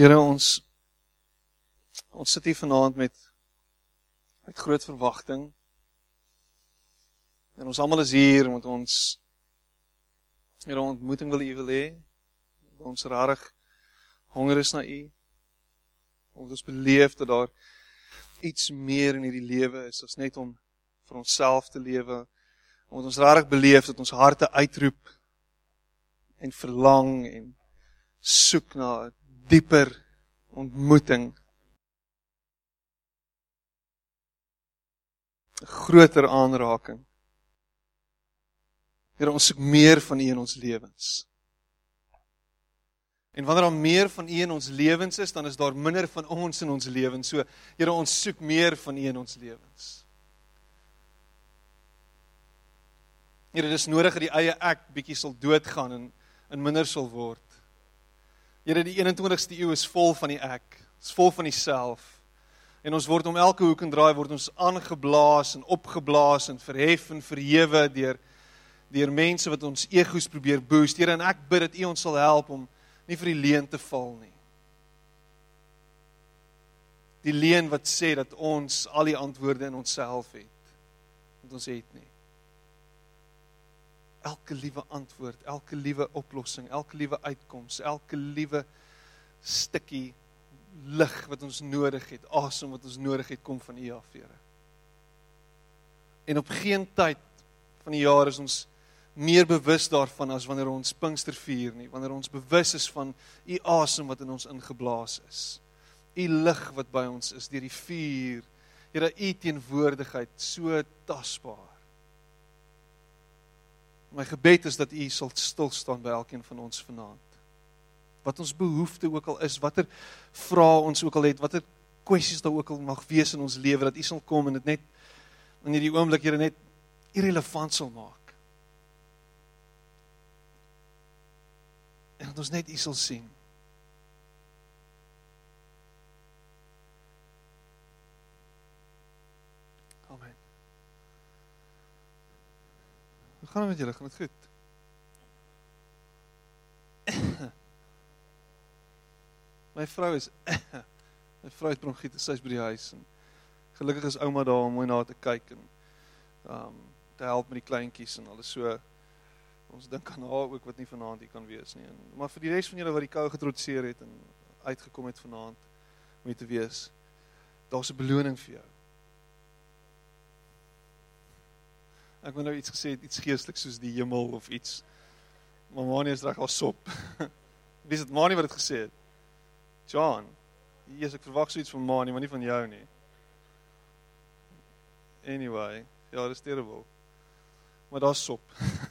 Here ons ons sit hier vanaand met met groot verwagting. En ons almal is hier omdat ons Here ontmoeting wil U wil hê. Ons rarig honger is na U. Ons beleef dat daar iets meer in hierdie lewe is as net om vir onsself te lewe. Omdat ons rarig beleef dat ons harte uitroep en verlang en soek na dieper ontmoeting. groter aanraking. Here, ons soek meer van U in ons lewens. En wanneer daar meer van U in ons lewens is, dan is daar minder van ons in ons lewens. So, Here, ons soek meer van U in ons lewens. Here, dis nodig dat die eie ek bietjie sal doodgaan en in minder sal word. Here, die 21ste eeu is vol van die ek. Is vol van die-self. En ons word om elke hoek en draai word ons aangeblaas en opgeblaas en verhef en verhewe deur deur mense wat ons egos probeer boost. Here, en ek bid dat U ons sal help om nie vir die leuen te val nie. Die leuen wat sê dat ons al die antwoorde in onsself het. Want ons het nie. Elke liewe antwoord, elke liewe oplossing, elke liewe uitkoms, elke liewe stukkie lig wat ons nodig het, asem wat ons nodig het, kom van U af, Here. En op geen tyd van die jaar is ons meer bewus daarvan as wanneer ons Pinkster vier nie, wanneer ons bewus is van U asem wat in ons ingeblaas is. U lig wat by ons is deur die vuur. Here, U teenwoordigheid so tasbaar. My gebed is dat U sal stil staan by elkeen van ons vanaand wat ons behoefte ook al is, watter vrae ons ook al het, watter kwessies daar ook al mag wees in ons lewe dat U sal kom en dit net in hierdie oomblik Here net irrelevant sal maak. En dat ons net U sal sien. Amen. Hoe gaan dit met julle? Gaan dit goed? My vrou is my vrou het bronkietes, sy's by die huis en gelukkig is ouma daar om mooi na te kyk en um te help met die kleintjies en alles so. Ons dink aan haar ook wat nie vanaand hier kan wees nie. En, maar vir die res van julle wat die kou getrotseer het en uitgekom het vanaand om hier te wees, daar's 'n beloning vir jou. Ek wou nou iets gesê het, iets geestelik soos die hemel of iets. Maar Manie is reg al sop. Wie is dit Manie wat dit gesê het? John. Jesus, ek verwag so iets van Manie, maar nie van jou nie. Anyway, ja, dis terrible. Maar daar's sop.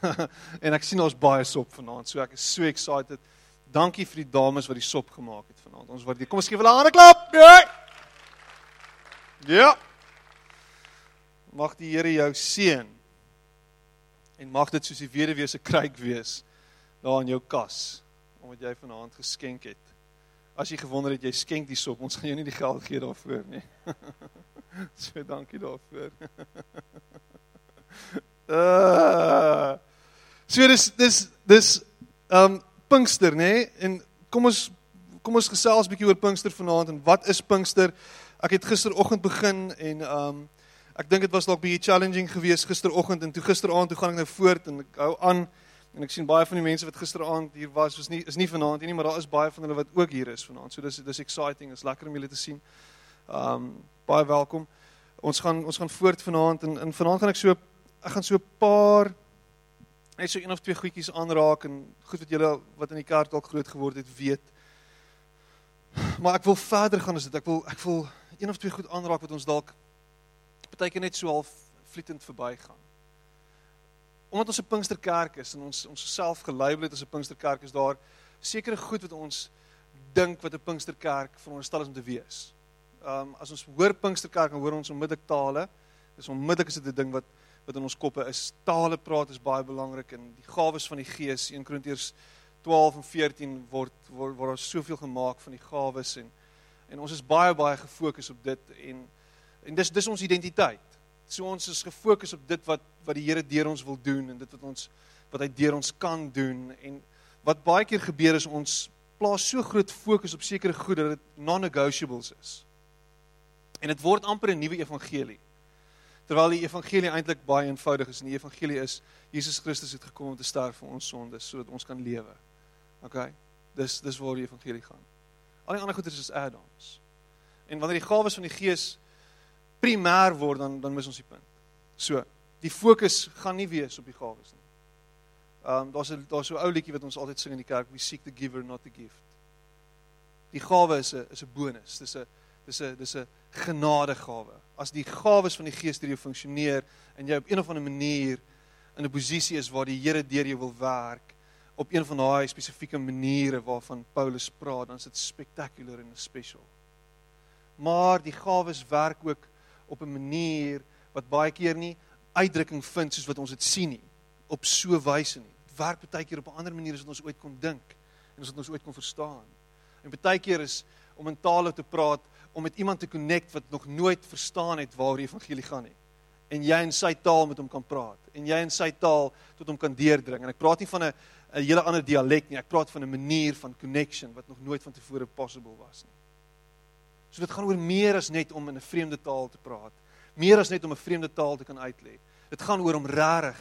en ek sien ons baie sop vanaand. So ek is so excited. Dankie vir die dames wat die sop gemaak het vanaand. Ons waardeer. Kom ons gee hulle 'n hande klap. Ja. Ja. Mag die Here jou seën. En mag dit soos die weduwee se kruik wees daar in jou kas omdat jy vanaand geskenk het. As jy gewonder het jy skenk die sop, ons gaan jou nie die geld gee daarvoor nie. so dankie daarvoor. uh, So dis dis dis um, Pinkster, nê? En kom ons kom ons gesels 'n bietjie oor Pinkster vanaand en wat is Pinkster? Ek het gisteroggend begin en um, ek dink dit was dalk bietjie challenging geweest gisteroggend en toe gisteraand toe gaan ek nou voort en ek hou aan en ek sien baie van die mense wat gisteraand hier was, is nie is nie vanaand nie, maar daar is baie van hulle wat ook hier is vanaand. So dis dis exciting, is lekker om julle te sien. Um, baie welkom. Ons gaan ons gaan voort vanaand en en vanaand gaan ek so ek gaan so 'n paar net so een of twee goedjies aanraak en goed wat julle wat in die kerk dalk groot geword het weet. Maar ek wil verder gaan as dit. Ek wil ek wil een of twee goed aanraak wat ons dalk partykeer net so half vlietend verbygaan. Omdat ons 'n Pinksterkerk is en ons ons self gelabel het as 'n Pinksterkerk is daar sekere goed wat ons dink wat 'n Pinksterkerk veronderstel is om te wees. Ehm um, as ons hoor Pinksterkerk dan hoor ons onmiddellik tale. Dis onmiddellik is dit 'n ding wat wat in ons koppe is. Tale praat is baie belangrik en die gawes van die Gees 1 Korintiërs 12 en 14 word word word daar soveel gemaak van die gawes en en ons is baie baie gefokus op dit en en dis dis ons identiteit. So ons is gefokus op dit wat wat die Here deur ons wil doen en dit wat ons wat hy deur ons kan doen en wat baie keer gebeur is ons plaas so groot fokus op sekere goed dat dit non-negotiables is. En dit word amper 'n nuwe evangelie. Terwyl die evangelie eintlik baie eenvoudig is en die evangelie is Jesus Christus het gekom om te sterf vir ons sondes sodat ons kan lewe. OK. Dis dis waar die evangelie gaan. Al die ander goeders is add-ons. En wanneer die gawes van die Gees primêr word dan dan mis ons die punt. So, die fokus gaan nie wees op die gawes nie. Ehm um, daar's 'n daar's so 'n ou liedjie wat ons altyd sing in die kerk, we seek the giver not the gift. Die gawe is 'n is 'n bonus. Dis 'n dis 'n dis 'n genadegawe. As die gawes van die Gees deur jou funksioneer en jy op een of ander manier in 'n posisie is waar die Here deur jou wil werk op een van daai spesifieke maniere waarvan Paulus praat, dan is dit spectacular en special. Maar die gawes werk ook op 'n manier wat baie keer nie uitdrukking vind soos wat ons dit sien nie, op so wyse nie. Dit werk baie keer op 'n ander manier as wat ons ooit kon dink en as wat ons ooit kon verstaan. En baie keer is om in tale te praat om met iemand te connect wat nog nooit verstaan het waaroor die evangelie gaan nie. En jy in sy taal met hom kan praat en jy in sy taal tot hom kan deurdring. En ek praat nie van 'n 'n hele ander dialek nie. Ek praat van 'n manier van connection wat nog nooit van tevore possible was nie. So dit gaan oor meer as net om in 'n vreemde taal te praat. Meer as net om 'n vreemde taal te kan uitlê. Dit gaan oor om regtig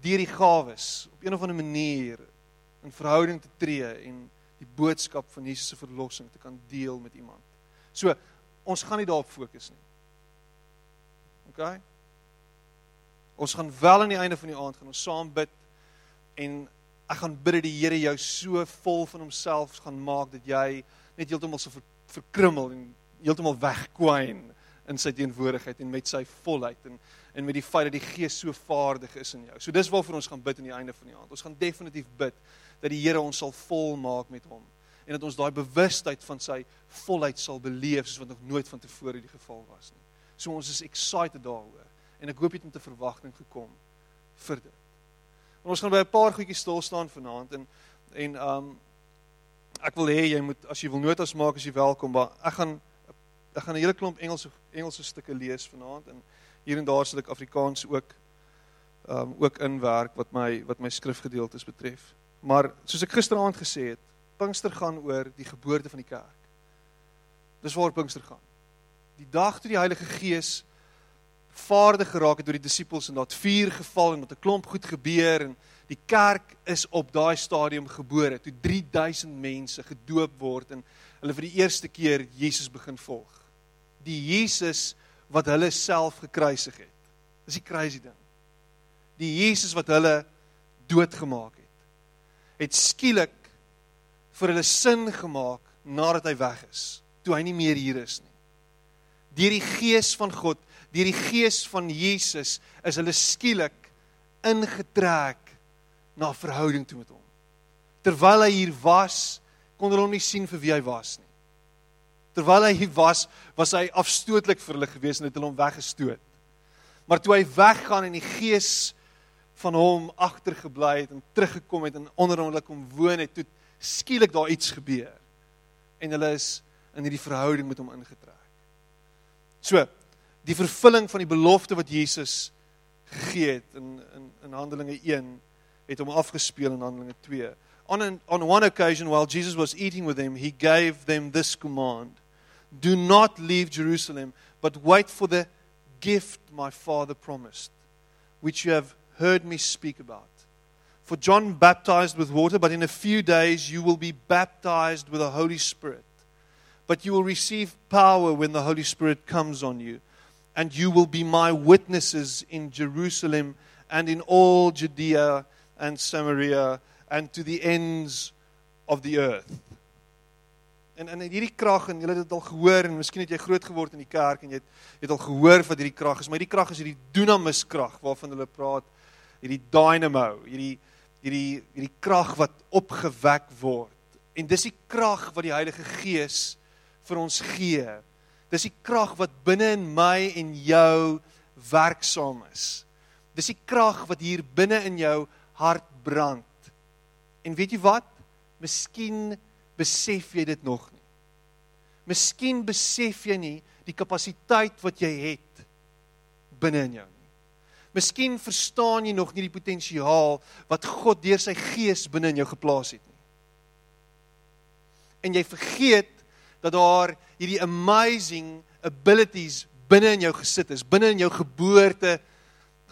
deur die gawes op een of ander manier in verhouding te tree en die boodskap van Jesus se verlossing te kan deel met iemand. So, ons gaan nie daarop fokus nie. OK? Ons gaan wel aan die einde van die aand gaan ons saam bid en ek gaan bid dat die Here jou so vol van homself gaan maak dat jy net heeltemal so verkrummel en heeltemal wegkwyn in sy teenwoordigheid en met sy volheid en en met die feit dat die Gees so vaardig is in jou. So dis waarvoor ons gaan bid aan die einde van die aand. Ons gaan definitief bid dat die Here ons sal vol maak met hom en dat ons daai bewustheid van sy volheid sal beleef soos wat nog nooit van tevore die geval was nie. So ons is excited daaroor en ek hoop jy het met 'n verwagting gekom vir dit. En ons gaan by 'n paar goedjies stil staan vanaand en en um ek wil hê jy moet as jy wil notas maak as jy welkom, maar ek gaan ek gaan 'n hele klomp Engelse Engelse stukke lees vanaand en hier en daar sal ek Afrikaans ook um ook inwerk wat my wat my skrifgedeeltes betref. Maar soos ek gisteraand gesê het, Pinkster gaan oor die geboorte van die kerk. Dis waar Pinkster gaan. Die dag toe die Heilige Gees vaardig geraak het deur die disippels en dat vuur geval en dat 'n klomp goed gebeur en die kerk is op daai stadium gebore toe 3000 mense gedoop word en hulle vir die eerste keer Jesus begin volg. Die Jesus wat hulle self gekruisig het. Dis die crazy ding. Die Jesus wat hulle doodgemaak het. Het skielik vir hulle sin gemaak nadat hy weg is, toe hy nie meer hier is nie. Deur die gees van God, deur die gees van Jesus is hulle skielik ingetrek na verhouding toe met hom. Terwyl hy hier was, kon hulle hom nie sien vir wie hy was nie. Terwyl hy hier was, was hy afstootlik vir hulle gewees en het hulle hom weggestoot. Maar toe hy weggaan en die gees van hom agtergebly het en teruggekom het en onder hulle kom woon het, toe skielik daar iets gebeur en hulle is in hierdie verhouding met hom ingetrek. So, die vervulling van die belofte wat Jesus gegee het in in in Handelinge 1 het hom afgespeel in Handelinge 2. On an, on one occasion while Jesus was eating with them, he gave them this command: Do not leave Jerusalem, but wait for the gift my Father promised, which you have heard me speak about. For John baptized with water, but in a few days you will be baptized with the Holy Spirit. But you will receive power when the Holy Spirit comes on you, and you will be my witnesses in Jerusalem and in all Judea and Samaria and to the ends of the earth. En en hierdie krag en julle het dit al gehoor en miskien het jy groot geword in die kerk en jy het, jy het al gehoor wat hierdie krag is, maar hierdie krag is hierdie dunamis krag waarvan hulle praat, hierdie dynamo, hierdie hierdie hierdie krag wat opgewek word. En dis die krag wat die Heilige Gees vir ons gee. Dis die krag wat binne in my en jou werksaam is. Dis die krag wat hier binne in jou hart brand. En weet jy wat? Miskien besef jy dit nog nie. Miskien besef jy nie die kapasiteit wat jy het binne in jou nie. Miskien verstaan jy nog nie die potensiaal wat God deur sy gees binne in jou geplaas het nie. En jy vergeet dat daar hierdie amazing abilities binne in jou gesit is, binne in jou geboorte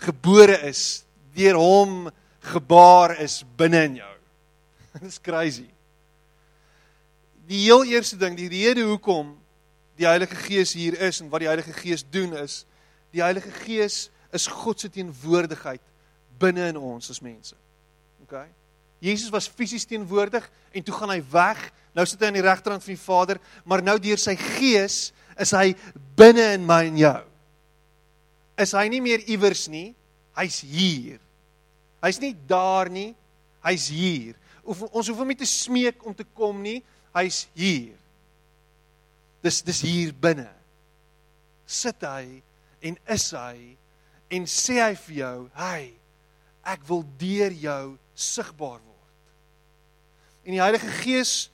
gebore is, deur hom gebaar is binne in jou. Dit is crazy. Die heel eerste ding, die rede hoekom die Heilige Gees hier is en wat die Heilige Gees doen is, die Heilige Gees is God se teenwoordigheid binne in ons as mense. OK? Jesus was fisies teenwoordig en toe gaan hy weg. Nou sit hy aan die regterkant van die Vader, maar nou deur sy Gees is hy binne in my en jou. Is hy nie meer iewers nie, hy's hier. Hy's nie daar nie, hy's hier. Of ons hoef hom nie te smeek om te kom nie, hy's hier. Dis dis hier binne. Sit hy en is hy en sê hy vir jou, "Hey, ek wil deur jou sigbaar word." En die Heilige Gees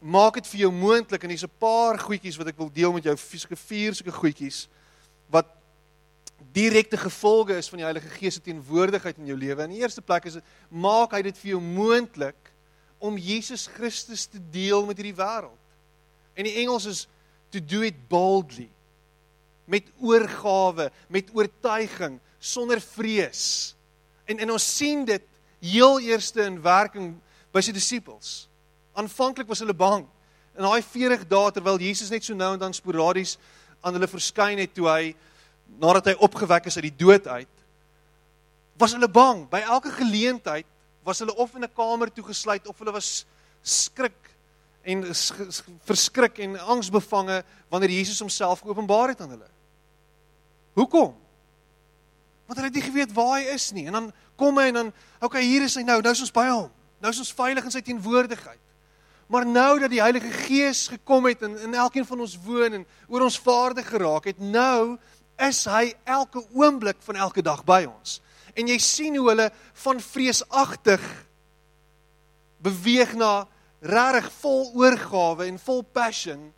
maak dit vir jou moontlik en hier's 'n paar goedjies wat ek wil deel met jou, fisieke vier sulke goedjies direkte gevolge is van die Heilige Gees se teenwoordigheid in jou lewe. In die eerste plek is maak hy dit vir jou moontlik om Jesus Christus te deel met hierdie wêreld. En die Engels is to do it boldly. Met oorgawe, met oortuiging, sonder vrees. En en ons sien dit heel eerste in werking by sy disippels. Aanvanklik was hulle bang. In daai 40 dae terwyl Jesus net so nou en dan sporadies aan hulle verskyn het toe hy nadat hy opgewek is uit die dood uit, was hulle bang. By elke geleentheid was hulle of in 'n kamer toegesluit of hulle was skrik en verskrik en angsbevange wanneer Jesus homself geopenbaar het aan hulle. Hoekom? Want hulle het nie geweet waar hy is nie. En dan kom hy en dan, okay, hier is hy nou. Nou is ons by hom. Nou is ons veilig in sy teenwoordigheid. Maar nou dat die Heilige Gees gekom het en in elkeen van ons woon en oor ons vaardig geraak het, nou is hy elke oomblik van elke dag by ons en jy sien hoe hulle van vreesagtig beweeg na regtig vol oorgawe en vol passion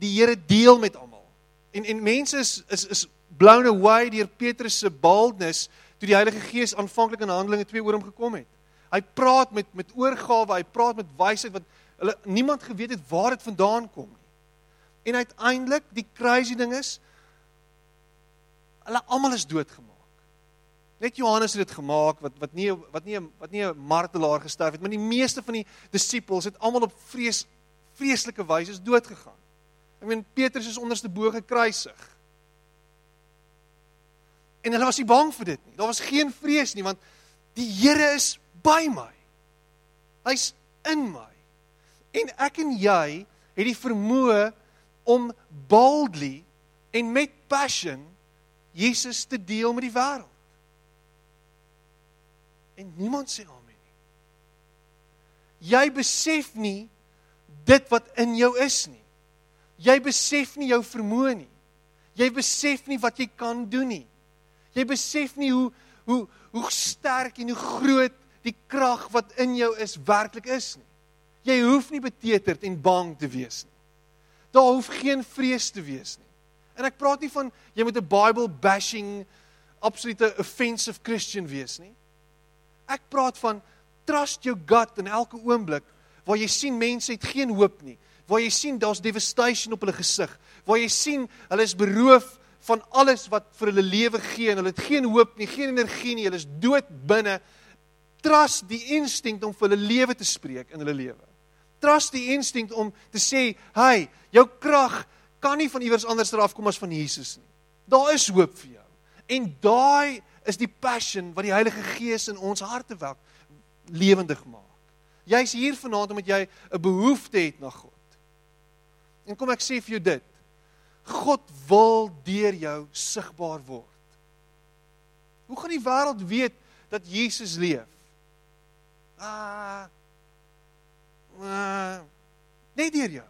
die Here deel met almal. En en mense is is is blown away deur Petrus se boldness toe die Heilige Gees aanvanklik in Handelinge 2 oor hom gekom het. Hy praat met met oorgawe, hy praat met wysheid wat hulle niemand geweet het waar dit vandaan kom nie. En uiteindelik die crazy ding is hulle almal is doodgemaak. Net Johannes het dit gemaak wat wat nie wat nie wat nie 'n martelaar gesterf het, maar die meeste van die disippels het almal op vrees vreeslike wyse dood gegaan. Ek meen Petrus is onderste bo gekruisig. En hulle was nie bang vir dit nie. Daar was geen vrees nie want die Here is by my. Hy's in my. En ek en jy het die vermoë om boldly en met passion Jesus te deel met die wêreld. En niemand sê amen nie. Jy besef nie dit wat in jou is nie. Jy besef nie jou vermoë nie. Jy besef nie wat jy kan doen nie. Jy besef nie hoe hoe hoe sterk en hoe groot die krag wat in jou is werklik is nie. Jy hoef nie beteterd en bang te wees nie. Daar hoef geen vrees te wees nie. En ek praat nie van jy moet 'n Bible bashing absolute offensive Christian wees nie. Ek praat van trust your gut in elke oomblik waar jy sien mense het geen hoop nie, waar jy sien daar's devastation op hulle gesig, waar jy sien hulle is beroof van alles wat vir hulle lewe gee en hulle het geen hoop nie, geen energie nie, hulle is dood binne. Trust die instinct om vir hulle lewe te spreek in hulle lewe. Trust die instinct om te sê, "Hey, jou krag kan nie van iewers anders af kom as van Jesus nie. Daar is hoop vir jou." En daai is die passion wat die Heilige Gees in ons harte werk lewendig maak. Jy's hier vanaand omdat jy 'n behoefte het na God. En kom ek sê vir jou dit. God wil deur jou sigbaar word. Hoe gaan die wêreld weet dat Jesus leef? Ah. ah net deur jou.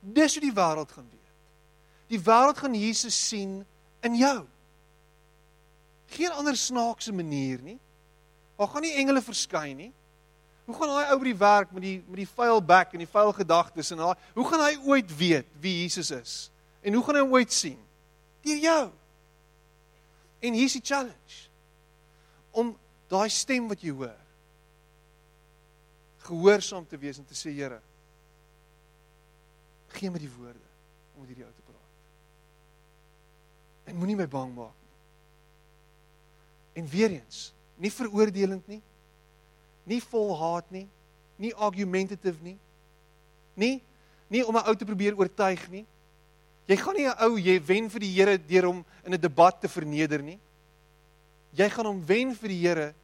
Dis hoe die wêreld gaan weet. Die wêreld gaan Jesus sien in jou. Geen ander snaakse manier nie. Daar gaan nie engele verskyn nie. Hoe gaan daai ou by die werk met die met die vuil bek en die vuil gedagtes en daai hoe gaan hy ooit weet wie Jesus is? En hoe gaan hy hom ooit sien? Deur jou. En hier's die challenge. Om daai stem wat jy hoor gehoorsaam te wees en te sê Here gee my die woorde om met hierdie ou te praat. En moenie my bang maak nie. En weer eens, nie veroordelend nie. Nie vol haat nie. Nie argumentative nie. Nie nie om 'n ou te probeer oortuig nie. Jy gaan nie 'n ou jy wen vir die Here deur hom in 'n debat te verneder nie. Jy gaan hom wen vir die Here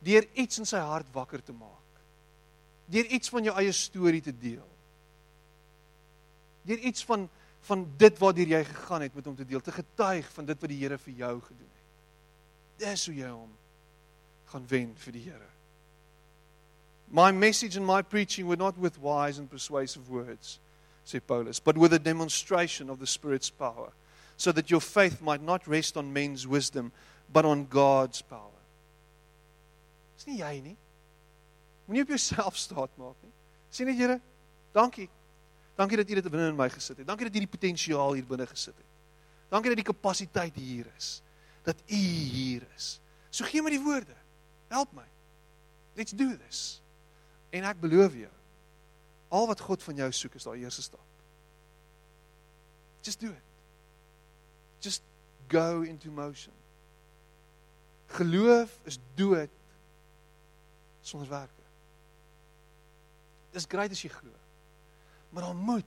deur iets in sy hart wakker te maak. Deur iets van jou eie storie te deel. Deur iets van van dit waartoe jy gegaan het met hom te deel, te getuig van dit wat die Here vir jou gedoen het. Dis hoe jy hom gaan wen vir die Here. My message and my preaching were not with wise and persuasive words, say Paulus, but with a demonstration of the Spirit's power, so that your faith might not rest on men's wisdom, but on God's power. Dis nie jy nie. Moenie op jouself staat maak nie. Sien net Here, dankie. Dankie dat U dit binne in my gesit het. Dankie dat U die potensiaal hier binne gesit het. Dankie dat die kapasiteit hier is. Dat U hier is. So gee my die woorde. Help my. Let's do this. En ek beloof jou, al wat God van jou soek is daai eerste stap. Just do it. Just go into motion. Geloof is dood sonder werke. Dis grait as jy glo. Maar dan moet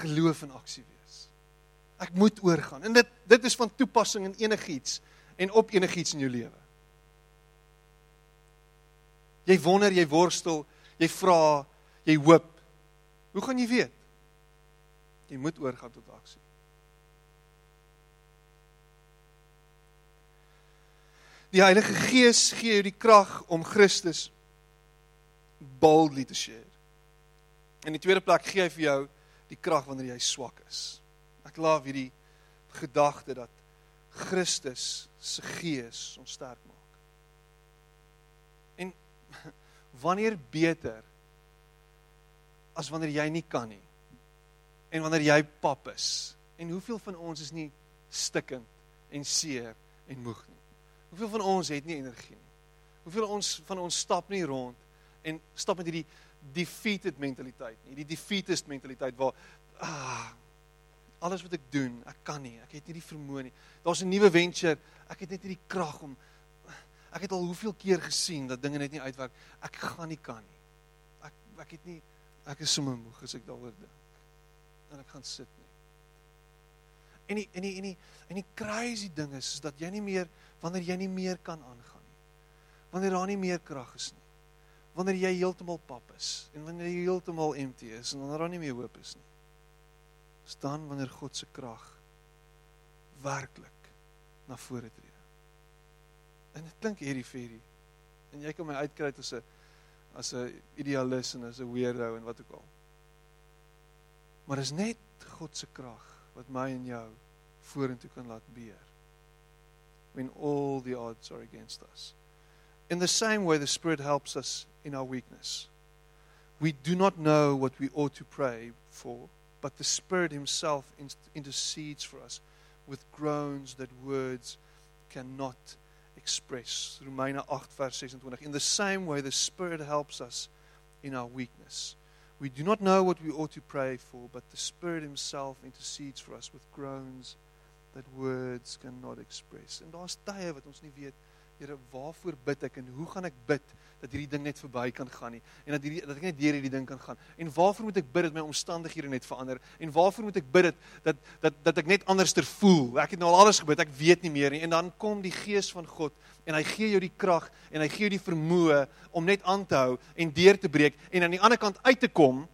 geloof in aksie wees. Ek moet oorgaan. En dit dit is van toepassing in enigiets en op enigiets in jou lewe. Jy wonder, jy worstel, jy vra, jy hoop. Hoe gaan jy weet? Jy moet oorgaan tot aksie. Die Heilige Gees gee jou die krag om Christus boldly te share. In die tweede plek gee hy vir jou die krag wanneer jy swak is. Ek laaf hierdie gedagte dat Christus se gees ons sterk maak. wanneer beter as wanneer jy nie kan nie en wanneer jy pap is en hoeveel van ons is nie stikkend en seer en moeg nie hoeveel van ons het nie energie nie hoeveel ons van ons stap nie rond en stap met hierdie defeated mentaliteit nie die defeatist mentaliteit waar ah, alles wat ek doen ek kan nie ek het nie die vermoë nie daar's 'n nuwe venture ek het net nie die krag om Ek het al hoeveel keer gesien dat dinge net nie uitwerk. Ek gaan nie kan nie. Ek ek het nie ek is sommer moeg as ek daaroor dink. En ek gaan sit nie. En die en die en die en die crazy ding is is dat jy nie meer wanneer jy nie meer kan aangaan nie. Wanneer daar nie meer krag is nie. Wanneer jy heeltemal pap is en wanneer jy heeltemal empty is en wanneer daar nie meer hoop is nie. Staan wanneer God se krag werklik na vore tree. En dit klink hierdie ferie. En jy kan my uitkry as 'n as 'n idealis en as 'n weirdo en wat ook al. Maar is net God se krag wat my en jou vorentoe kan laat beer. When all the odds are against us. In the same way the Spirit helps us in our weakness. We do not know what we ought to pray for, but the Spirit Himself intercedes for us with groans that words cannot express. Romeine 8 vers 26. In the same way the Spirit helps us in our weakness. We do not know what we ought to pray for, but the Spirit himself intercedes for us with groans that words cannot express. En daar's tye wat ons nie weet Here, waarvoor bid ek en hoe gaan ek bid dat hierdie ding net verby kan gaan nie en dat hierdie dat ek net deur hierdie ding kan gaan. En waarvoor moet ek bid dat my omstandighede net verander? En waarvoor moet ek bid dat dat dat, dat ek net anderster voel? Ek het nou al alles gebid, ek weet nie meer nie. En dan kom die Gees van God en hy gee jou die krag en hy gee jou die vermoë om net aan te hou en deur te breek en aan die ander kant uit te kom.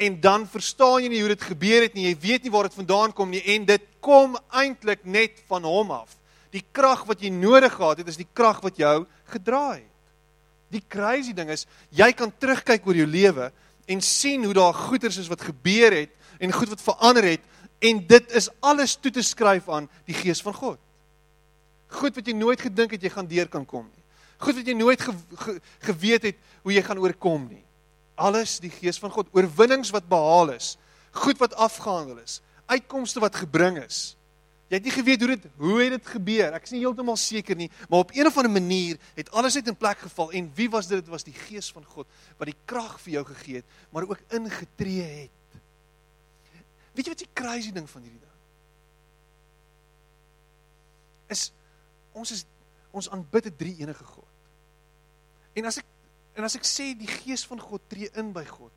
En dan verstaan jy nie hoe dit gebeur het nie. Jy weet nie waar dit vandaan kom nie en dit kom eintlik net van hom af. Die krag wat jy nodig gehad het, is die krag wat jou gedraai het. Die crazy ding is, jy kan terugkyk oor jou lewe en sien hoe daar goeders is wat gebeur het en goed wat verander het en dit is alles toe te skryf aan die gees van God. Goed wat jy nooit gedink het jy gaan deur kan kom nie. Goed wat jy nooit ge, ge, geweet het hoe jy gaan oorkom nie. Alles die gees van God, oorwinnings wat behaal is, goed wat afgehandel is, uitkomste wat gebring is. Jy het nie geweet hoe dit hoe het dit gebeur. Ek is nie heeltemal seker nie, maar op een of ander manier het alles net in plek geval en wie was dit? Dit was die Gees van God wat die krag vir jou gegee het, maar ook ingetree het. Weet jy wat die crazy ding van hierdie ding? Is ons is ons aanbid 'n drie enige God. En as ek en as ek sê die Gees van God tree in by God,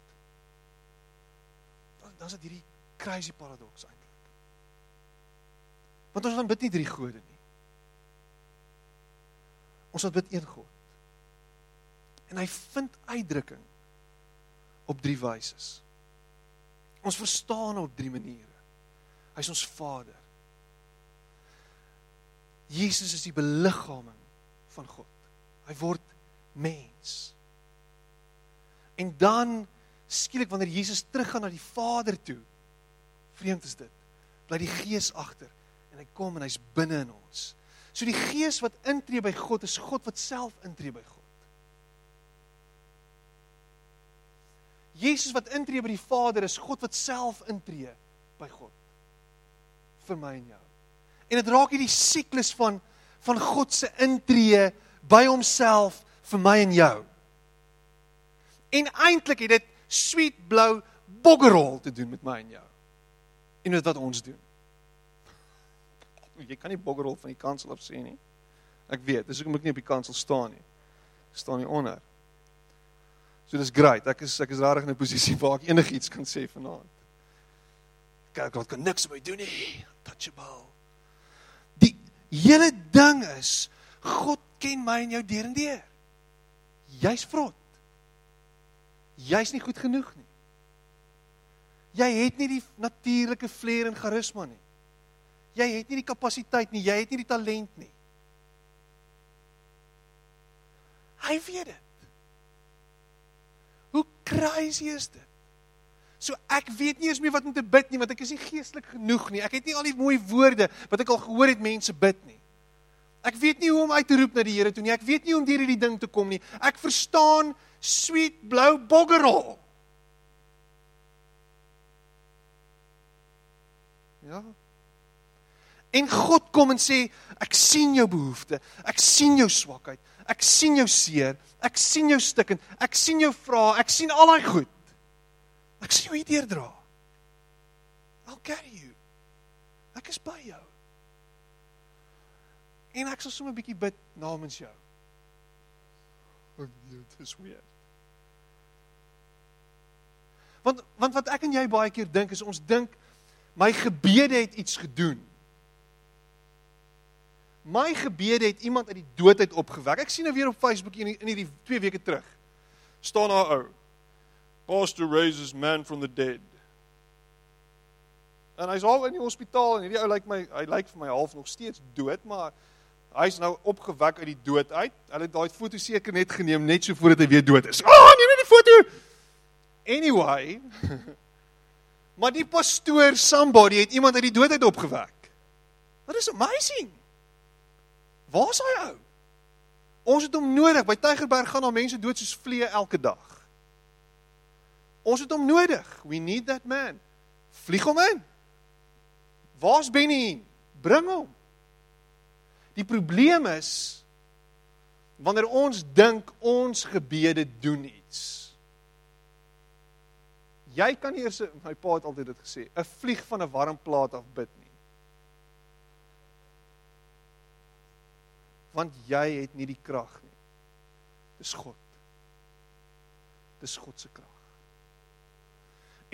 dan dan is dit hierdie crazy paradoks eintlik. Want ons aanbid nie drie gode nie. Ons aanbid een God. En hy vind uitdrukking op drie wyse. Ons verstaan op drie maniere. Hy's ons Vader. Jesus is die beliggaaming van God. Hy word mens. En dan skielik wanneer Jesus teruggaan na die Vader toe, vreemd is dit, bly die Gees agter en hy kom en hy's binne in ons. So die gees wat intree by God is God wat self intree by God. Jesus wat intree by die Vader is God wat self intree by God. vir my en jou. En dit raak hierdie siklus van van God se intree by homself vir my en jou. En eintlik het dit sweet blou boggerol te doen met my en jou. En dit wat ons doen jy kan nie boggerol van die kansel af sê nie. Ek weet, dis hoekom ek nie op die kansel staan nie. Ek staan nie onder. So dis great. Ek is ek is regtig in 'n posisie waar ek enigiets kan sê vanaand. Kyk, God kan niks met my doen nie. Touchable. Die hele ding is God ken my en jou deur en deur. Jy's vrot. Jy's nie goed genoeg nie. Jy het nie die natuurlike vleuer en charisma nie. Jy het nie die kapasiteit nie, jy het nie die talent nie. Hy weet dit. Hoe crazy is dit? So ek weet nie eens meer wat om te bid nie want ek is nie geestelik genoeg nie. Ek het nie al die mooi woorde wat ek al gehoor het mense bid nie. Ek weet nie hoe om uit te roep na die Here toe nie. Ek weet nie hoe om deur hierdie ding te kom nie. Ek verstaan sweet blou boggerol. Ja. En God kom en sê, ek sien jou behoefte. Ek sien jou swakheid. Ek sien jou seer. Ek sien jou stikkend. Ek sien jou vrae. Ek sien al daai goed. Ek sien jou hier deurdra. I'll carry you. Ek is by jou. En ek sal sommer 'n bietjie bid namens jou. Oh, dit is weer. Want want wat ek en jy baie keer dink is ons dink my gebede het iets gedoen. My gebede het iemand uit die dood uit opgewek. Ek sien nou weer op Facebook in in hierdie 2 weke terug. staan daar ou. Pastor raises man from the dead. En hy's al in die hospitaal en hierdie ou lyk my hy lyk vir my half nog steeds dood, maar hy's nou opgewek uit die dood uit. Hulle het daai foto seker net geneem net so voordat hy weer dood is. Ah, oh, neem net die foto. Anyway. maar die pastoor somebody het iemand uit die dood uit opgewek. What is amazing. Waar is hy ou? Ons het hom nodig. By Tygerberg gaan daar mense dood soos vliee elke dag. Ons het hom nodig. We need that man. Vlieg hom in. Waar's Benny? Bring hom. Die probleem is wanneer ons dink ons gebede doen iets. Jy kan eers my pa het altyd dit gesê, 'n vlieg van 'n warm plaat af bid nie. Want jy het nie die krag nie. Dis God. Dis God se krag.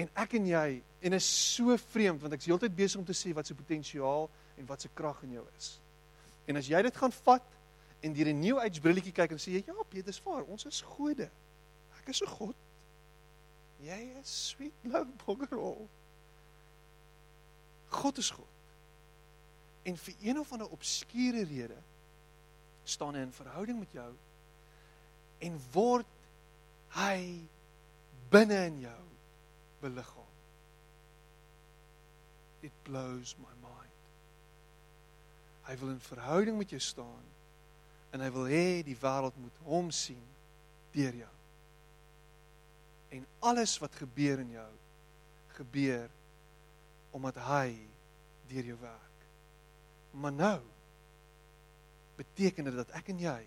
En ek en jy en is so vreemd want ek is heeltyd besig om te sê wat se potensiaal en wat se krag in jou is. En as jy dit gaan vat en deur 'n new age brilletjie kyk en sê jy ja, Petrus, vaar, ons is gode. Ek is 'n God. Jy is sweet love boggerol. God is God. En vir een of ander obskure rede staan hy in verhouding met jou en word hy binne in jou beliggaam. It blows my mind. Hy wil in verhouding met jou staan en hy wil hê die wêreld moet hom sien deur jou. En alles wat gebeur in jou gebeur omdat hy deur jou werk. Maar nou beteken dit dat ek en jy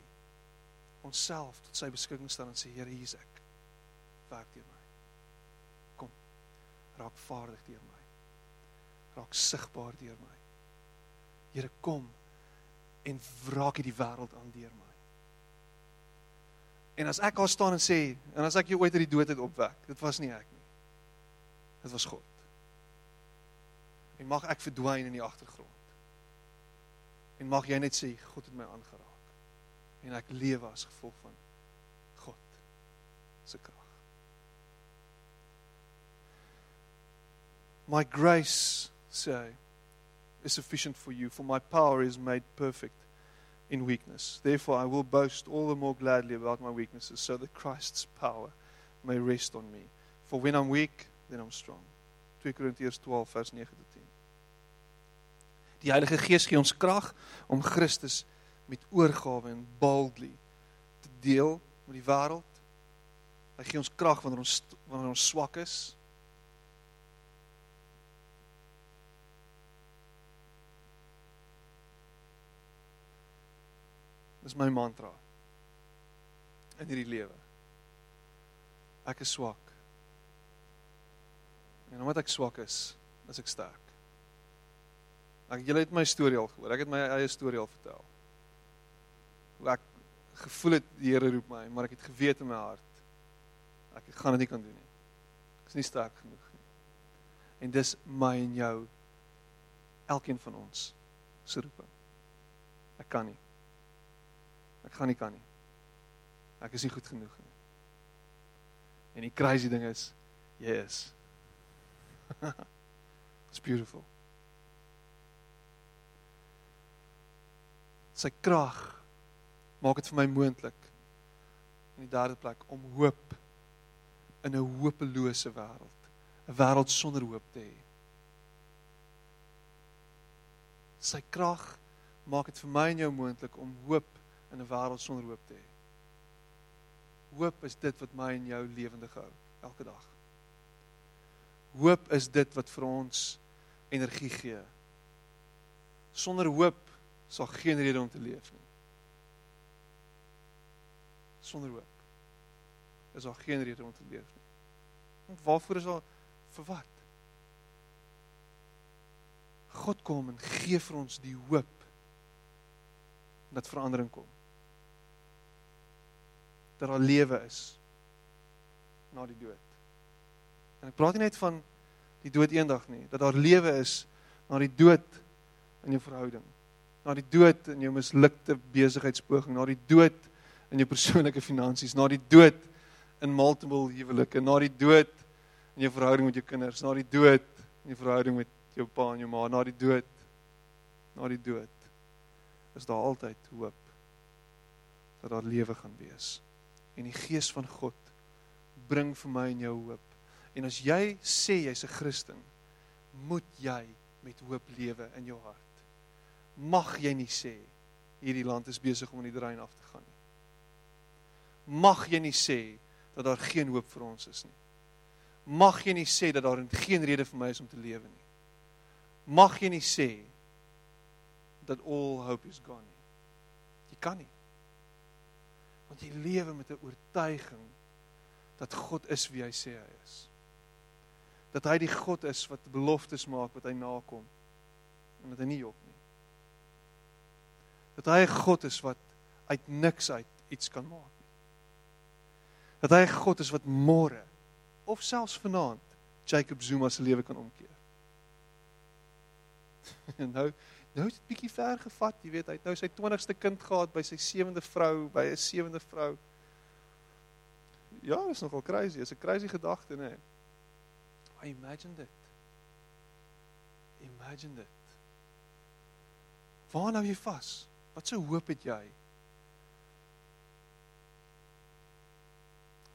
onsself tot sy beskikking stel en sê Here, hier is ek. Werk deur my. Kom. Raak vaardig deur my. Raak sigbaar deur my. Here, kom en raak hierdie wêreld aan deur my. En as ek daar staan en sê, en as ek jou ooit uit die dood het opwek, dit was nie ek nie. Dit was God. En mag ek verdwyn in die agtergrond. En mag jy net sê God het my aangeraak. En ek lewe as gevolg van God se krag. My grace say is sufficient for you, for my power is made perfect in weakness. Therefore, I will boast all the more gladly about my weaknesses, so that Christ's power may rest on me. For when I'm weak, then I'm strong. 2 Korintiërs 12 vers 9 tot 10. Die Heilige Gees gee ons krag om Christus met oorgawe en boldly te deel met die wêreld. Hy gee ons krag wanneer ons wanneer ons swak is. Dis my mantra in hierdie lewe. Ek is swak. En omdat ek swak is, is ek sterk. Ek julle het my storie al gehoor. Ek het my eie storie al vertel. Hoe ek gevoel het die Here roep my, maar ek het geweet in my hart ek gaan dit nie kan doen nie. Ek is nie sterk genoeg nie. En dis my en jou elkeen van ons se roeping. Ek kan nie. Ek gaan nie kan nie. Ek is nie goed genoeg nie. En die crazy ding is jy is. It's beautiful. Sy krag maak dit vir my moontlik in die derde plek om hoop in 'n hopelose wêreld, 'n wêreld sonder hoop te hê. Sy krag maak dit vir my en jou moontlik om hoop in 'n wêreld sonder hoop te hê. Hoop is dit wat my en jou lewendig hou elke dag. Hoop is dit wat vir ons energie gee. Sonder hoop sal geen rede om te leef nie. Sonder hoop is daar geen rede om te leef nie. Want waarvoor is daar vir wat? God kom en gee vir ons die hoop dat verandering kom. Dat daar lewe is na die dood. En ek praat nie net van die dood eendag nie, dat daar lewe is na die dood in jou verhouding na die dood in jou mislukte besigheidspoging, na die dood in jou persoonlike finansies, na die dood in multiple huwelike, na die dood in jou verhouding met jou kinders, na die dood in jou verhouding met jou pa en jou ma, na die dood, na die dood. Is daar altyd hoop dat daar lewe gaan wees. En die gees van God bring vir my en jou hoop. En as jy sê jy's 'n Christen, moet jy met hoop lewe in jou hart mag jy nie sê hierdie land is besig om in die drein af te gaan nie. Mag jy nie sê dat daar geen hoop vir ons is nie. Mag jy nie sê dat daar geen rede vir my is om te lewe nie. Mag jy nie sê dat all hope is gone nie. kan nie. Want jy lewe met 'n oortuiging dat God is wie hy sê hy is. Dat hy die God is wat beloftes maak wat hy nakom en dat hy nie jok. Dat hy 'n God is wat uit niks uit iets kan maak nie. Dat hy 'n God is wat môre of selfs vanaand Jacob Zuma se lewe kan omkeer. en nou nou het dit bietjie ver gevat, jy weet, hy het nou sy 20ste kind gehad by sy sewende vrou, by 'n sewende vrou. Ja, is nogal crazy, is 'n crazy gedagte, né? I imagine dit. Imagine dit. Waar nou jy vas? Wat se hoop het jy?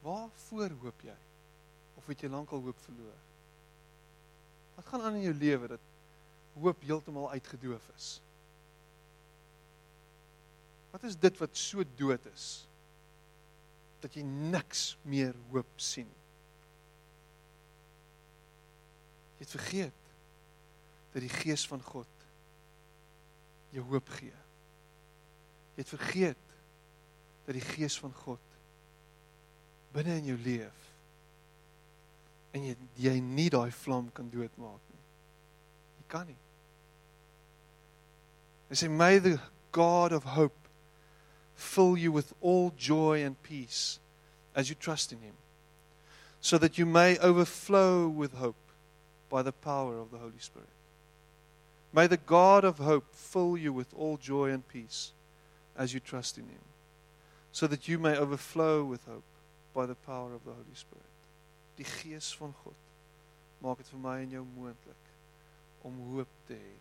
Waar voor hoop jy? Of het jy lankal hoop verloor? Wat gaan aan in jou lewe dat hoop heeltemal uitgedoof is? Wat is dit wat so dood is dat jy niks meer hoop sien? Jy het vergeet dat die gees van God jou hoop gee. Jy het vergeet dat die gees van God binne in jou leef en jy jy nie daai vlam kan doodmaak nie. Jy kan nie. Hy sê may the God of hope fill you with all joy and peace as you trust in him so that you may overflow with hope by the power of the Holy Spirit. May the God of hope fill you with all joy and peace as you trust in him so that you may overflow with hope by the power of the Holy Spirit. Die gees van God maak dit vir my en jou moontlik om hoop te hê.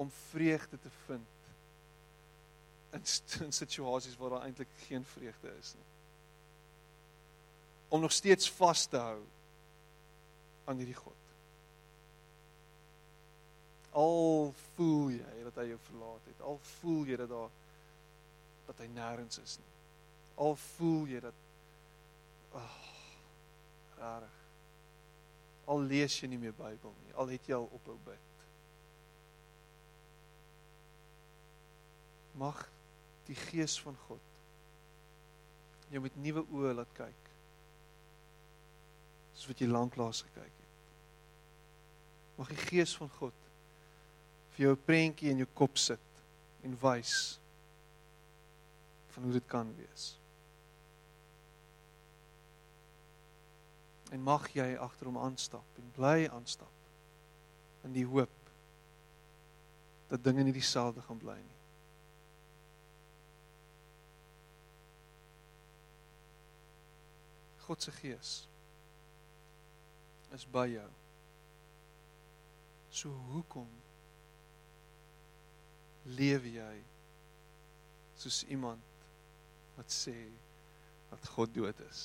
Om vreugde te vind in, in situasies waar daar eintlik geen vreugde is nie. Om nog steeds vas te hou aan hierdie God. Al voel jy dat hy jou verlaat het, al voel jy dat daar dat hy nêrens is nie. Al voel jy dat ag oh, rarig. Al lees jy nie meer Bybel nie, al het jy al ophou bid. Mag die gees van God jou met nuwe oë laat kyk. Soos wat jy lanklaas gekyk het. Mag die gees van God vir jou 'n prentjie in jou kop sit en wys van hoe dit kan wees. En mag jy agter hom aanstap en bly aanstap in die hoop dat dinge nie dieselfde gaan bly nie. God se gees is by jou. So hoekom lewe jy soos iemand wat sê dat God dood is?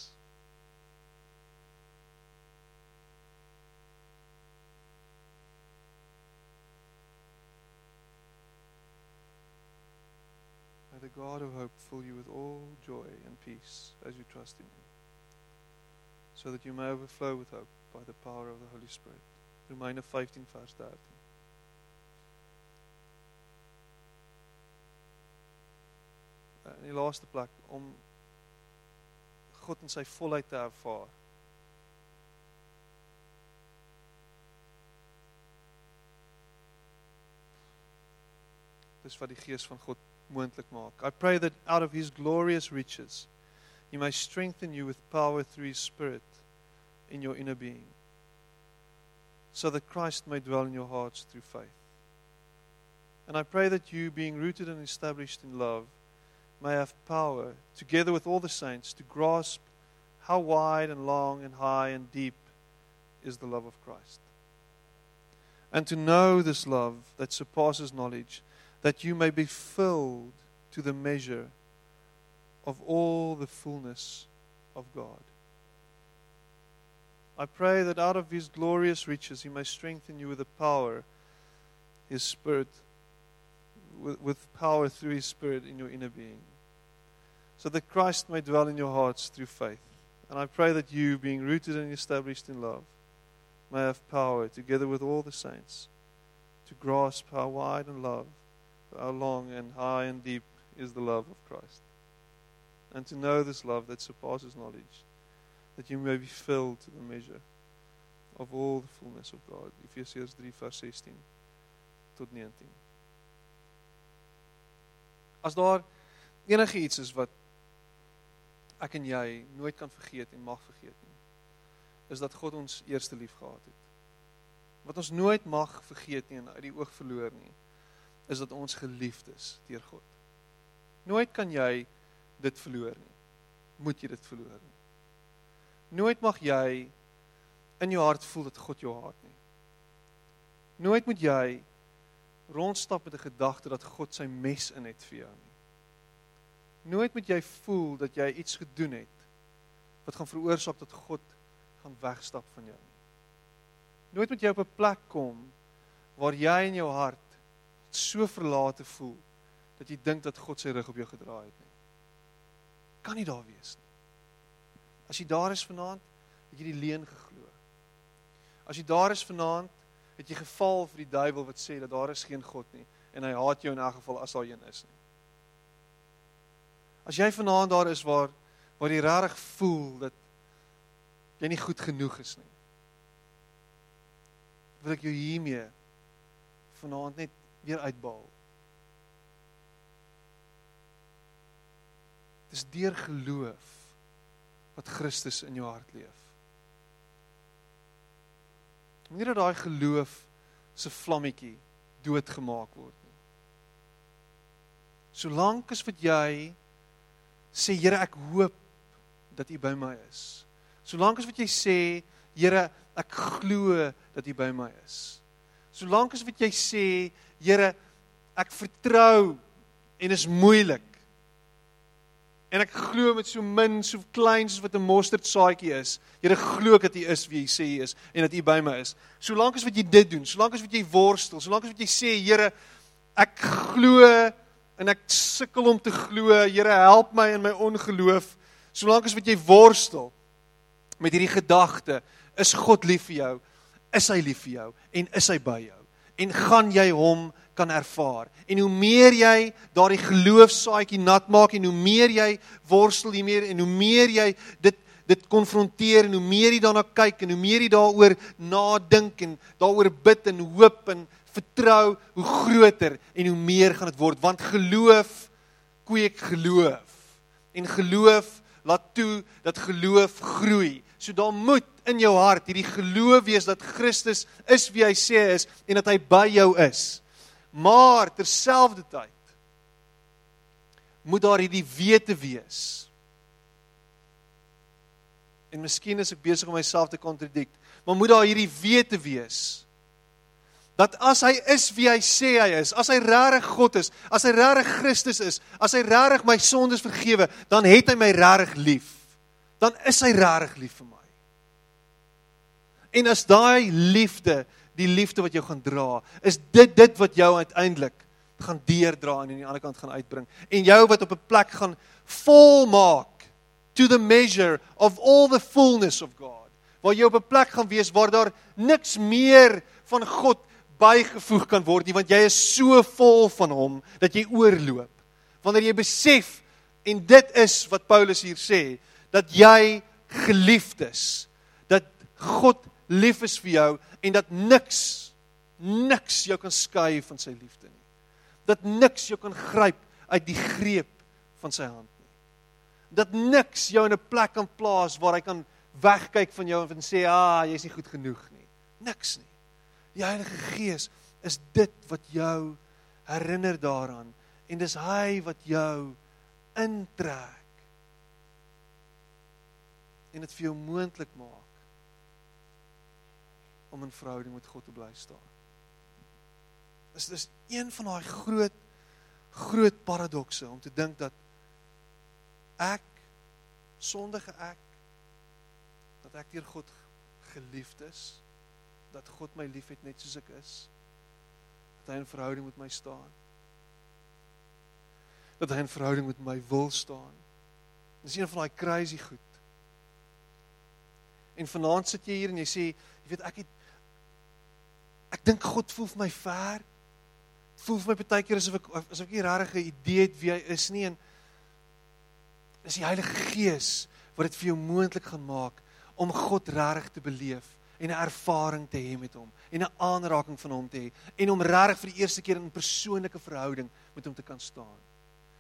May the God of hope fill you with all joy and peace as you trust in Him, so that you may overflow with hope by the power of the Holy Spirit. Romeine 15 vers 13. In die laaste plek om God in sy volheid te ervaar. Dis wat die gees van God moontlik maak. I pray that out of his glorious riches he may strengthen you with power through his spirit in your inner being so that Christ may dwell in your hearts through faith. And I pray that you being rooted and established in love may have power together with all the saints to grasp how wide and long and high and deep is the love of Christ. And to know this love that surpasses knowledge that you may be filled to the measure of all the fullness of God. I pray that out of his glorious riches he may strengthen you with the power, his spirit, with, with power through his spirit in your inner being, so that Christ may dwell in your hearts through faith. And I pray that you, being rooted and established in love, may have power, together with all the saints, to grasp how wide and love how long and high and deep is the love of Christ. And to know this love that surpasses knowledge, that you may be filled to the measure of all the fullness of God. Ephesians 3 vers 16 tot 19. As daar enige iets is wat ek en jy nooit kan vergeet en mag vergeet nie, is dat God ons eerste lief gehad het. Wat ons nooit mag vergeet nie en uit die oog verloor nie, is dat ons geliefd is deur God. Nooit kan jy dit verloor nie. Moet jy dit verloor nie. Nooit mag jy in jou hart voel dat God jou haat nie. Nooit moet jy rondstap met 'n gedagte dat God sy mes in het vir jou nie. Nooit moet jy voel dat jy iets gedoen het wat gaan veroorsaak dat God gaan wegstap van jou nie. Nooit moet jy op 'n plek kom waar jy in jou hart so verlate voel dat jy dink dat God sy rug op jou gedraai het nie. Kan nie daar wees nie. As jy daar is vanaand, het jy die leuen geglo. As jy daar is vanaand, het jy geval vir die duiwel wat sê dat daar is geen God nie en hy haat jou in elk geval as daar een is nie. As jy vanaand daar is waar waar jy regtig voel dat jy nie goed genoeg is nie. Wil ek jou hiermee vanaand net weer uitbaal. Dis deur geloof wat Christus in jou hart leef. Moenie dat daai geloof se vlammetjie doodgemaak word nie. Solank as wat jy sê Here ek hoop dat U by my is. Solank as wat jy sê Here ek glo dat U by my is. Solank as wat jy sê Here ek vertrou en is moeilik En ek glo met so min, so klein soos wat 'n mosterdsaadjie is. Here glo ek dat U is wie U sê U is en dat U by my is. Solank as wat jy dit doen, solank as wat jy worstel, solank as wat jy sê Here, ek glo en ek sukkel om te glo, Here help my in my ongeloof. Solank as wat jy worstel met hierdie gedagte, is God lief vir jou? Is hy lief vir jou en is hy by jou? En gaan jy hom kan ervaar. En hoe meer jy daardie geloofsaadjie nat maak en hoe meer jy worstel hier meer en hoe meer jy dit dit konfronteer en hoe meer jy daarna kyk en hoe meer jy daaroor nadink en daaroor bid en hoop en vertrou, hoe groter en hoe meer gaan dit word want geloof kweek geloof. En geloof laat toe dat geloof groei. So daar moet in jou hart hierdie geloof wees dat Christus is wie hy sê is en dat hy by jou is. Maar terselfdertyd moet daar hierdie wete wees. En miskien is ek besig om myself te kontradik, maar moet daar hierdie wete wees dat as hy is wie hy sê hy is, as hy regtig God is, as hy regtig Christus is, as hy regtig my sondes vergewe, dan het hy my regtig lief. Dan is hy regtig lief vir my. En as daai liefde die liefde wat jou gaan dra, is dit dit wat jou uiteindelik gaan deurdra en aan die ander kant gaan uitbring en jou wat op 'n plek gaan volmaak to the measure of all the fullness of God. Waar jy op 'n plek gaan wees waar daar niks meer van God bygevoeg kan word nie want jy is so vol van hom dat jy oorloop. Wanneer jy besef en dit is wat Paulus hier sê dat jy geliefd is, dat God lief is vir jou en dat niks niks jou kan skei van sy liefde nie. Dat niks jou kan gryp uit die greep van sy hand nie. Dat niks jou in 'n plek kan plaas waar hy kan wegkyk van jou en sê, "Ah, jy's nie goed genoeg nie." Niks nie. Die Heilige Gees is dit wat jou herinner daaraan en dis hy wat jou intrek en dit vir jou moontlik maak om in verhouding met God te bly staan. Dis dis een van daai groot groot paradokse om te dink dat ek sondige ek dat ek deur God geliefd is, dat God my liefhet net soos ek is. Dat hy in verhouding met my staan. Dat hy in verhouding met my wil staan. Dis een van daai crazy goed. En vanaand sit jy hier en jy sê, jy weet ek het Ek dink God voel vir my ver. voel vir my baie keer asof ek asof ek nie regtig 'n idee het wie hy is nie en is die Heilige Gees wat dit vir jou moontlik gaan maak om God regtig te beleef en 'n ervaring te hê met hom en 'n aanraking van hom te hê en om regtig vir die eerste keer in 'n persoonlike verhouding met hom te kan staan.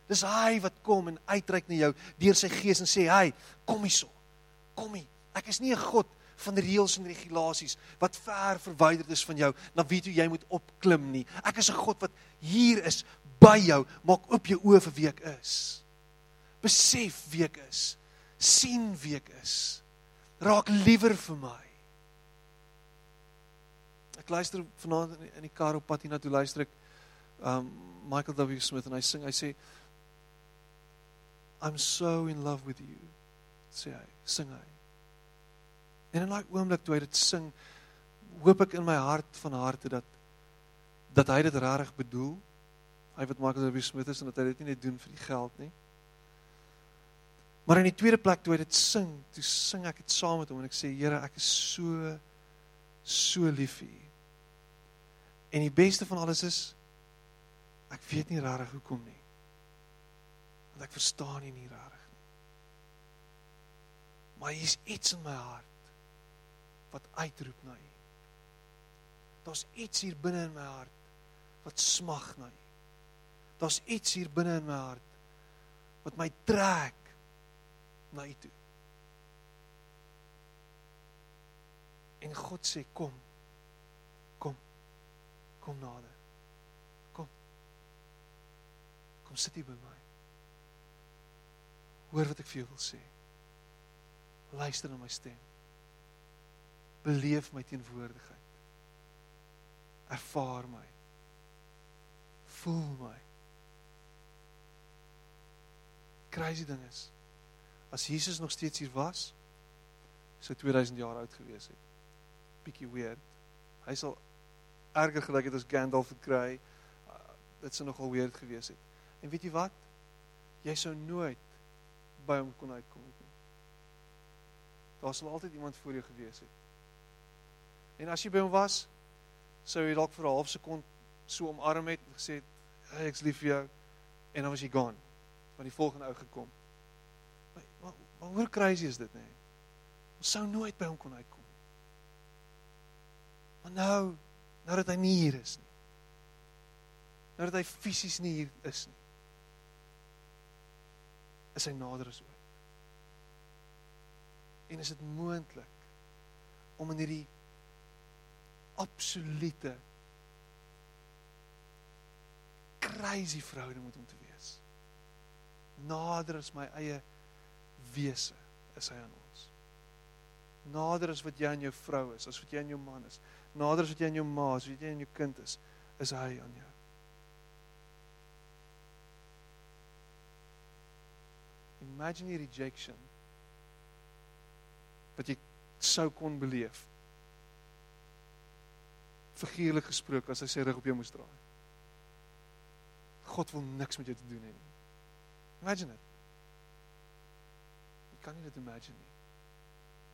Dis hy wat kom en uitreik na jou deur sy gees en sê, "Hey, kom hierso. Kom hier. Ek is nie 'n God van reëls en regulasies wat ver verwyderd is van jou na wie toe jy moet opklim nie. Ek is 'n God wat hier is by jou. Maak oop jou oë vir wie ek is. Besef wie ek is. sien wie ek is. Raak liewer vir my. Ek luister vanaand in die kar op pad hiernatoe luister ek um Michael W Smith en hy sing hy sê I'm so in love with you. Sê hy, sing hy. En in daai oomblik toe hy dit sing, hoop ek in my hart van harte dat dat hy dit regtig bedoel. Hy wat Michael W Smith is en dat hy dit nie net doen vir die geld nie. Maar in die tweede plek toe hy dit sing, toe sing ek dit saam met hom en ek sê Here, ek is so so lief vir U. En die beste van alles is ek weet nie regtig hoekom nie. Want ek verstaan nie nie regtig nie. Maar hier's iets in my hart wat uitroep na U. Daar's iets hier binne in my hart wat smag na U. Daar's iets hier binne in my hart wat my trek na U toe. En God sê kom. Kom. Kom nader. Kom. Kom sit hier by my. Hoor wat ek vir jou wil sê. Luister na my stem beleef my teenwoordigheid. Ervaar my. Voel my. Crazy ding is as Jesus nog steeds hier was, sou 2000 jaar oud gewees het. Bietjie weird. Hy sal erger gelyk het as Gandalf gekry. Uh, dit sou nogal weird gewees het. En weet jy wat? Jy sou nooit by hom kon uitkom nie. Daar sal altyd iemand voor jou gewees het. En as jy by hom was, sou jy dalk vir 'n half sekond so omarm het en gesê, hey, "Ek's lief vir jou." En dan was jy gone. Want die volgende ou gekom. Maar, maar, maar hoe crazy is dit, nê? Nee? Ons sou nooit by hom kon uitkom. Maar nou, nou dat hy nie hier is nie. Nou dat hy fisies nie hier is nie. Is hy nader as ooit. En is dit moontlik om in hierdie absolute crazy verhouding met hom te wees. Nader as my eie wese is hy aan ons. Nader as wat jy aan jou vrou is, as wat jy aan jou man is. Nader as wat jy aan jou ma is, wat jy aan jou kind is, is hy aan jou. Imagine die rejection wat jy sou kon beleef figuurlik gesproke as hy sy rug op jou moes draai. God wil niks met jou te doen hê nie. Imagine it. Jy kan nie dit imagine nie.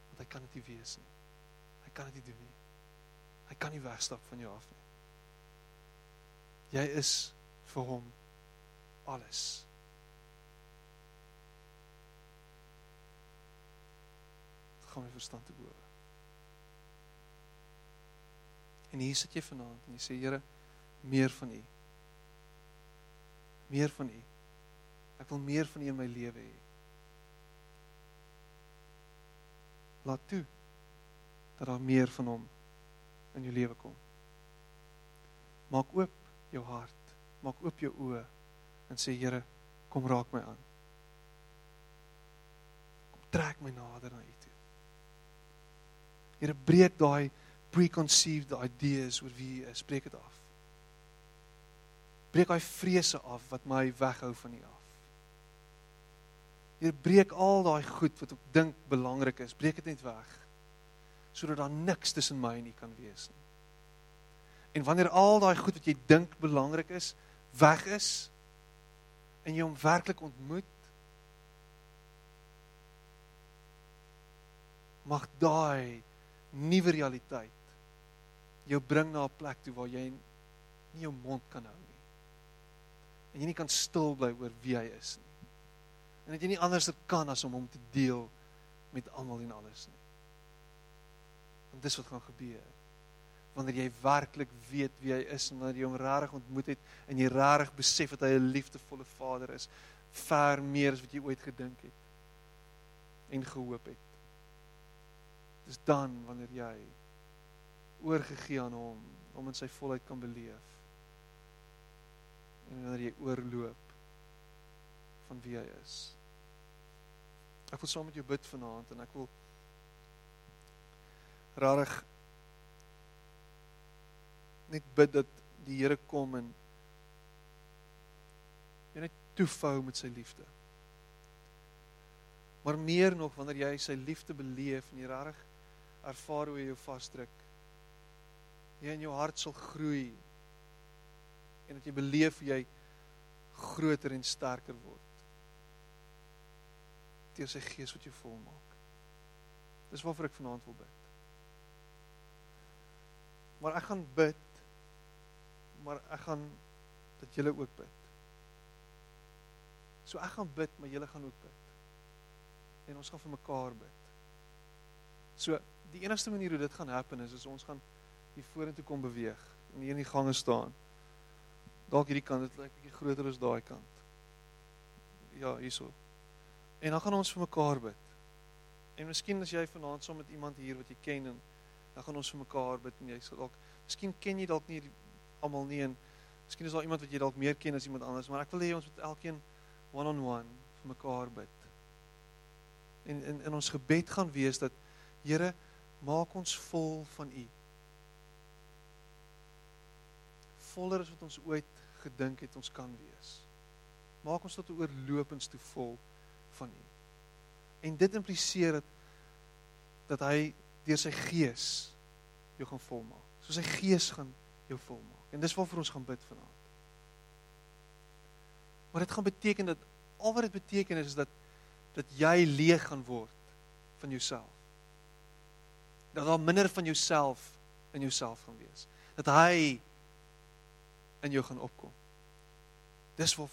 Want hy kan dit nie wees nie. Hy kan dit nie doen nie. Hy kan nie wegstap van jou af nie. Jy is vir hom alles. Gaan my verstand te bowe. En hier sit jy vanaand en jy sê Here, meer van U. Meer van U. Ek wil meer van U in my lewe hê. Laat toe dat daar meer van hom in jou lewe kom. Maak oop jou hart, maak oop jou oë en sê Here, kom raak my aan. Kom trek my nader na U toe. Here, breek daai preconceived ideas oor wie hy is, breek dit af. Breek daai vrese af wat my weghou van U af. Hier breek al daai goed wat ek dink belangrik is, breek dit net weg. Sodat daar niks tussen my en U kan wees nie. En wanneer al daai goed wat jy dink belangrik is, weg is en jy hom werklik ontmoet, mag daai nuwe realiteit jou bring na 'n plek toe waar jy nie jou mond kan hou nie. en jy nie kan stil bly oor wie hy is nie. En dat jy nie anders kan as om hom te deel met almal en alles nie. Want dis wat gaan gebeur. Wanneer jy werklik weet wie hy is en wanneer jy hom regtig ontmoet het en jy regtig besef dat hy 'n liefdevolle Vader is, ver meer as wat jy ooit gedink het en gehoop het. Dis dan wanneer jy oorgegee aan hom om in sy volheid kan beleef. En wanneer jy oorloop van wie hy is. Ek wil saam met jou bid vanaand en ek wil rarig net bid dat die Here kom en jy net toefou met sy liefde. Maar meer nog wanneer jy sy liefde beleef en jy rarig ervaar hoe hy jou vasdruk jy in jou hart sal groei en dat jy beleef jy groter en sterker word deur sy gees wat jou volmaak. Dis waarvoor ek vanaand wil bid. Maar ek gaan bid maar ek gaan dat julle ook bid. So ek gaan bid, maar julle gaan ook bid. En ons gaan vir mekaar bid. So die enigste manier hoe dit gaan happen is as ons gaan hier vorentoe kom beweeg en hier in die gange staan. Dalk hierdie kant dit lyk bietjie groter as daai kant. Ja, hierso. En dan gaan ons vir mekaar bid. En miskien as jy vanaand saam met iemand hier wat jy ken en dan gaan ons vir mekaar bid en jy sal dalk miskien ken jy dalk nie almal nie en miskien is daar iemand wat jy dalk meer ken as iemand anders, maar ek wil hê ons moet elkeen one on one vir mekaar bid. En in in ons gebed gaan wees dat Here maak ons vol van U voller as wat ons ooit gedink het ons kan wees. Maak ons tot 'n oorlopends toe vol van U. En dit impliseer dat dat hy deur sy gees jou gaan volmaak. So sy gees gaan jou volmaak. En dis waarvoor ons gaan bid vanaand. Maar dit gaan beteken dat al wat dit beteken is, is dat dat jy leeg gaan word van jouself. Dat daar minder van jouself in jouself gaan wees. Dat hy in jou gaan opkom. Dis waarvoor